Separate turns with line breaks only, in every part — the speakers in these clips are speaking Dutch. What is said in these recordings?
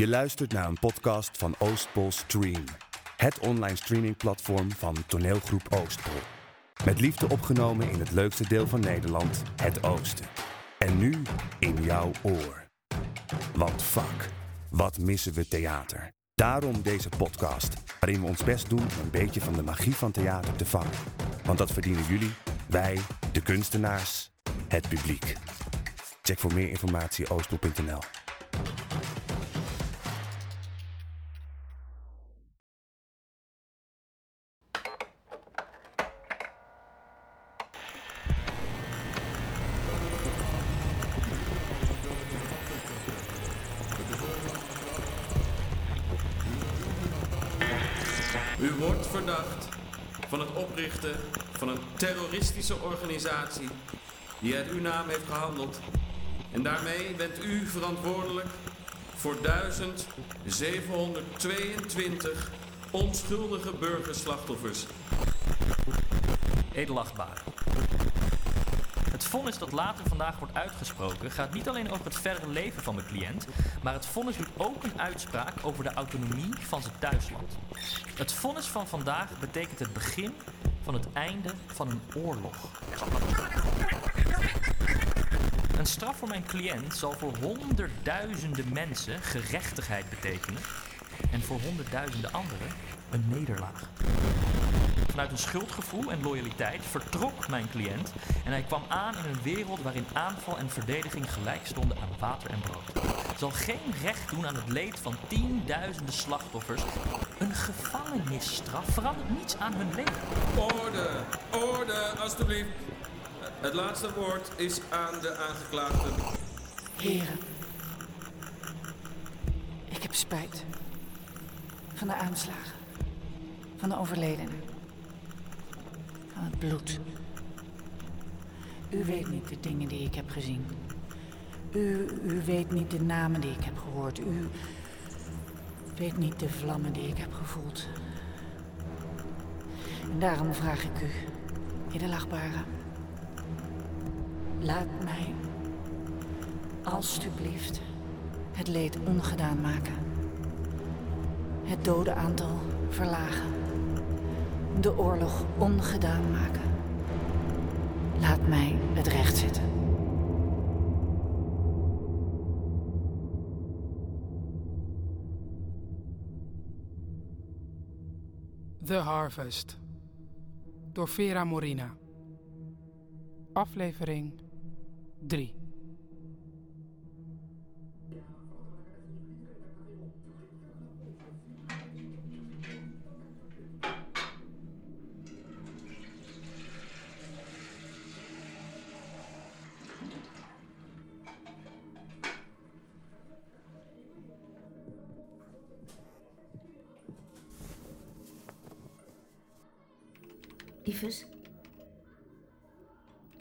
Je luistert naar een podcast van Oostpol Stream. Het online streamingplatform van toneelgroep Oostpol. Met liefde opgenomen in het leukste deel van Nederland, het Oosten. En nu in jouw oor. Want fuck, wat missen we theater. Daarom deze podcast, waarin we ons best doen om een beetje van de magie van theater te vangen. Want dat verdienen jullie, wij, de kunstenaars, het publiek. Check voor meer informatie oostpol.nl.
wordt verdacht van het oprichten van een terroristische organisatie die uit uw naam heeft gehandeld. En daarmee bent u verantwoordelijk voor 1722 onschuldige burgerslachtoffers.
Edelachtbare. Het vonnis dat later vandaag wordt uitgesproken gaat niet alleen over het verdere leven van de cliënt, maar het vonnis doet ook een uitspraak over de autonomie van zijn thuisland. Het vonnis van vandaag betekent het begin van het einde van een oorlog. Een straf voor mijn cliënt zal voor honderdduizenden mensen gerechtigheid betekenen en voor honderdduizenden anderen een nederlaag. Vanuit een schuldgevoel en loyaliteit vertrok mijn cliënt en hij kwam aan in een wereld waarin aanval en verdediging gelijk stonden aan water en brood. Zal geen recht doen aan het leed van tienduizenden slachtoffers. Een gevangenisstraf verandert niets aan hun leven.
Orde, orde, alstublieft. Het laatste woord is aan de aangeklaagde.
Heren, ik heb spijt van de aanslagen, van de overledenen, van het bloed. U weet niet de dingen die ik heb gezien. U, u weet niet de namen die ik heb gehoord. U weet niet de vlammen die ik heb gevoeld. En daarom vraag ik u, edelachtbare, laat mij alstublieft het leed ongedaan maken. Het dodenaantal verlagen. De oorlog ongedaan maken. Laat mij het recht zetten.
The Harvest door Vera Morina. Aflevering 3.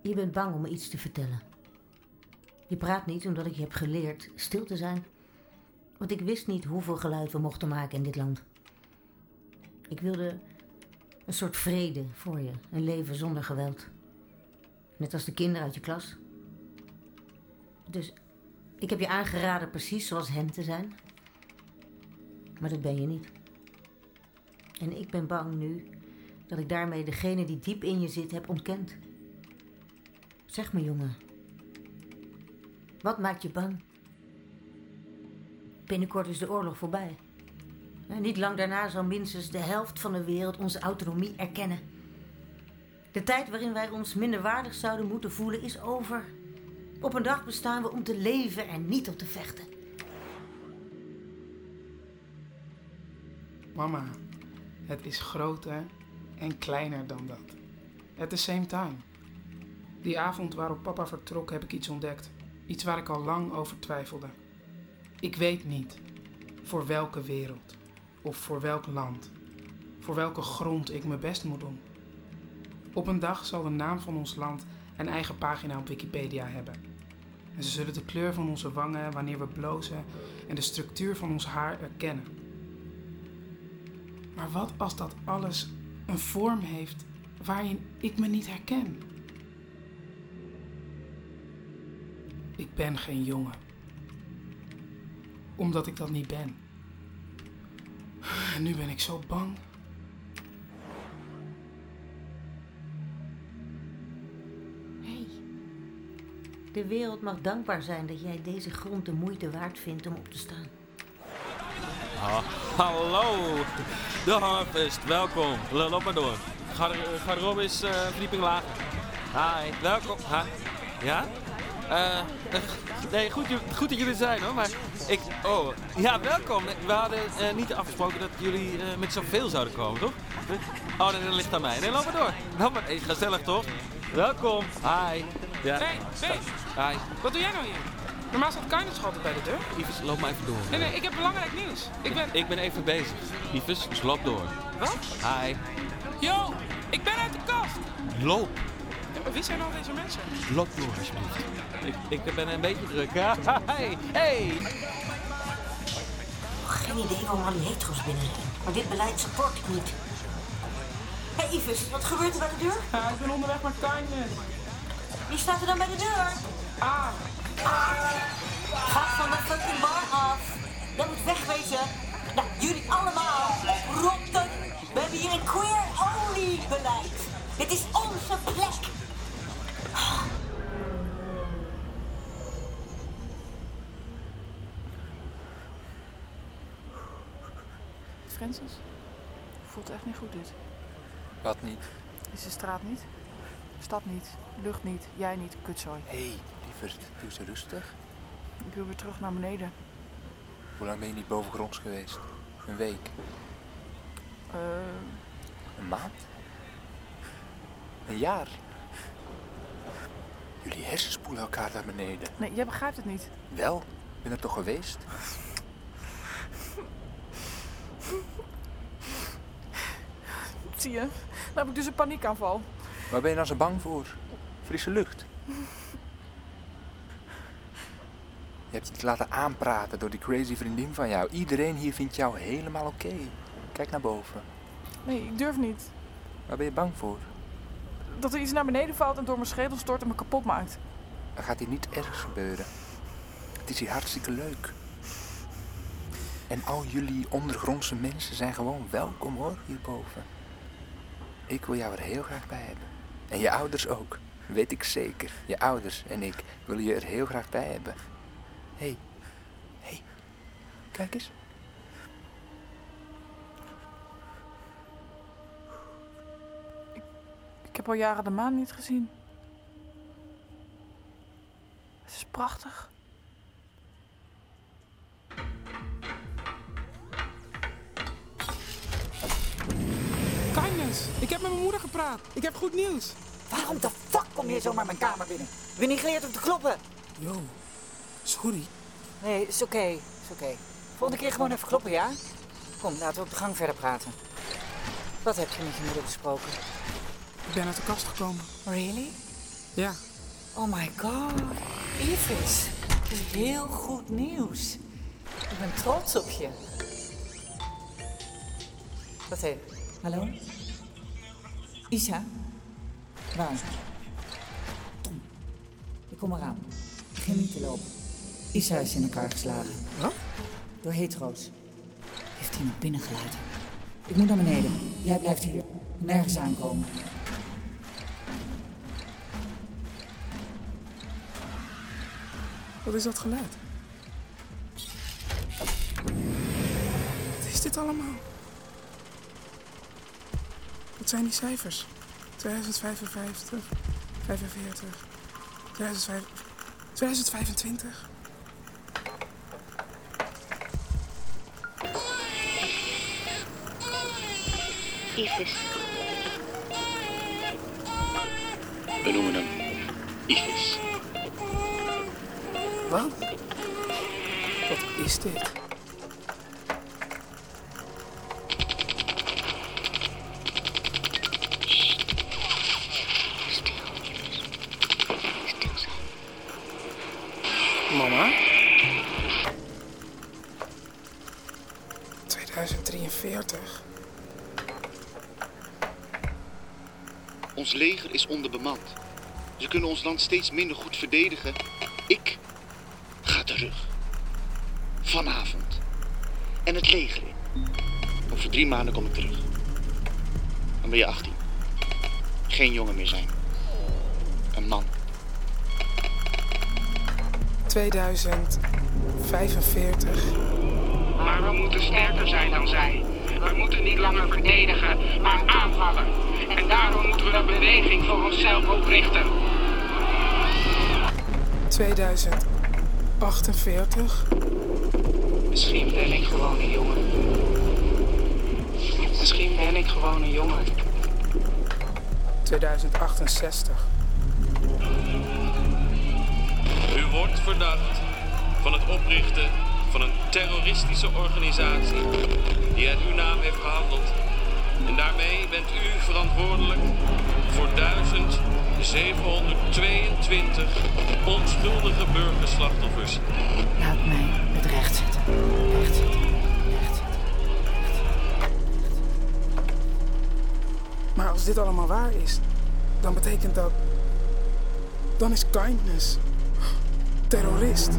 Je bent bang om me iets te vertellen. Je praat niet omdat ik je heb geleerd stil te zijn. Want ik wist niet hoeveel geluid we mochten maken in dit land. Ik wilde een soort vrede voor je, een leven zonder geweld. Net als de kinderen uit je klas. Dus ik heb je aangeraden precies zoals hen te zijn. Maar dat ben je niet. En ik ben bang nu dat ik daarmee degene die diep in je zit heb ontkend. Zeg me, jongen. Wat maakt je bang? Binnenkort is de oorlog voorbij. En niet lang daarna zal minstens de helft van de wereld onze autonomie erkennen. De tijd waarin wij ons minderwaardig zouden moeten voelen is over. Op een dag bestaan we om te leven en niet om te vechten.
Mama, het is groter en kleiner dan dat. At the same time. Die avond waarop papa vertrok heb ik iets ontdekt. Iets waar ik al lang over twijfelde. Ik weet niet voor welke wereld of voor welk land, voor welke grond ik mijn best moet doen. Op een dag zal de naam van ons land een eigen pagina op Wikipedia hebben. En ze zullen de kleur van onze wangen wanneer we blozen en de structuur van ons haar erkennen. Maar wat als dat alles een vorm heeft waarin ik me niet herken? Ik ben geen jongen. Omdat ik dat niet ben. En nu ben ik zo bang.
Hey. De wereld mag dankbaar zijn dat jij deze grond de moeite waard vindt om op te staan.
Ah, hallo, de Harvest, welkom. Loop maar door. Gar- Garderobe is eh verdieping lager. Hi, welkom. Ha? Ja? Eh, eh, nee, goed, goed dat jullie er zijn hoor, maar ik... Oh, ja, welkom. We hadden niet afgesproken dat jullie met zoveel zouden komen, toch? Oh, dat ligt aan mij. Nee, loop maar door. Loop maar. Hey, gezellig toch? Welkom. Hi. Ja.
Hey, hey,
Hi.
wat doe jij nou hier? Normaal staat Kindness altijd bij de deur.
Yves, loop maar even door.
Nee, nee, ik heb belangrijk nieuws. Ik ben...
Ik ben even bezig. Yves, dus loop door.
Wat?
Hi.
Yo, ik ben uit de kast.
Loop.
Ja, maar wie zijn al deze mensen?
Loop door, alsjeblieft. Ik, ik ben een beetje druk. Ja, Hey, hey.
Geen idee waarom al die hetero's binnen zijn. Maar dit beleid support ik niet. Hé hey Yves, wat gebeurt er bij de deur?
Ja, ik ben onderweg naar Kindness.
Wie staat er dan bij de deur?
Ah,
Ga van de fucking bar af. Dat moet wegwezen. Nou, jullie allemaal rotten. We hebben hier een queer-only beleid. Dit is onze plek.
Francis? Voelt echt niet goed dit.
Wat niet?
Is de straat niet? Stad niet, lucht niet, jij niet, kutzooi.
Hé, hey, lieverd, doe ze rustig.
Ik wil weer terug naar beneden.
Hoe lang ben je niet bovengronds geweest? Een week?
Eh,
Een maand? Een jaar? Jullie hersenspoelen elkaar naar beneden.
nee, jij begrijpt het niet.
Wel, ik ben er toch geweest?
Zie je? Dan heb ik dus een paniekaanval.
Waar ben je nou zo bang voor? Frisse lucht. Je hebt je laten aanpraten door die crazy vriendin van jou. Iedereen hier vindt jou helemaal oké. Kijk naar boven.
Nee, ik durf niet.
Waar ben je bang voor?
Dat er iets naar beneden valt en door mijn schedel stort en me kapot maakt.
Er gaat hier niet ergens gebeuren. Het is hier hartstikke leuk. En al jullie ondergrondse mensen zijn gewoon welkom hoor, hierboven. Ik wil jou er heel graag bij hebben. En je ouders ook. Weet ik zeker. Je ouders en ik willen je er heel graag bij hebben. Hé, hey. hé, hey. kijk eens.
Ik heb al jaren de maan niet gezien. Het is prachtig.
Kindness, ik heb met mijn moeder gepraat. Ik heb goed nieuws.
Waarom de fuck kom je zomaar mijn kamer binnen? Ik ben niet geleerd om te kloppen.
Yo, sorry.
Nee, is oké. Is oké. Volgende keer gewoon even kloppen, ja? Kom, laten we op de gang verder praten. Wat heb je met je moeder besproken?
Ik ben uit de kast gekomen.
Really?
Ja,
Oh my god. Iris, dat is heel goed nieuws. Ik ben trots op je. Wat even. Hallo? Isa? Waar? Tom. Ik kom eraan. Begin niet te lopen. Isa is in elkaar geslagen.
Wat?
Door hetero's. Heeft iemand binnengelaten. Ik moet naar beneden. Jij blijft hier. Nergens aankomen.
wat is dat geluid? Wat is dit allemaal? Wat zijn die cijfers? 2055, 45, 2005 2025.
Isis.
We noemen hem Isis.
Wat? Wat is dit?
Stil zijn.
Mama? 2043.
Ons leger is onderbemand. Ze kunnen ons land steeds minder goed verdedigen. Ik ga terug. Vanavond. En het leger in. Over drie maanden kom ik terug. Dan ben je 18. Geen jongen meer zijn. Een man.
2045.
Maar we moeten sterker zijn dan zij. We moeten niet langer verdedigen, maar aanvallen. En daarom moeten we een beweging voor onszelf oprichten.
2048.
Misschien ben ik gewoon een jongen. Misschien ben ik gewoon een jongen.
2068.
U wordt verdacht van het oprichten van een terroristische organisatie die uit uw naam heeft gehandeld. En daarmee bent u verantwoordelijk voor 1722 onschuldige burgerslachtoffers.
Laat mij het recht zetten. Recht zetten. Recht zetten.
Maar als dit allemaal waar is, dan betekent dat. Dan is kindness. Terrorist.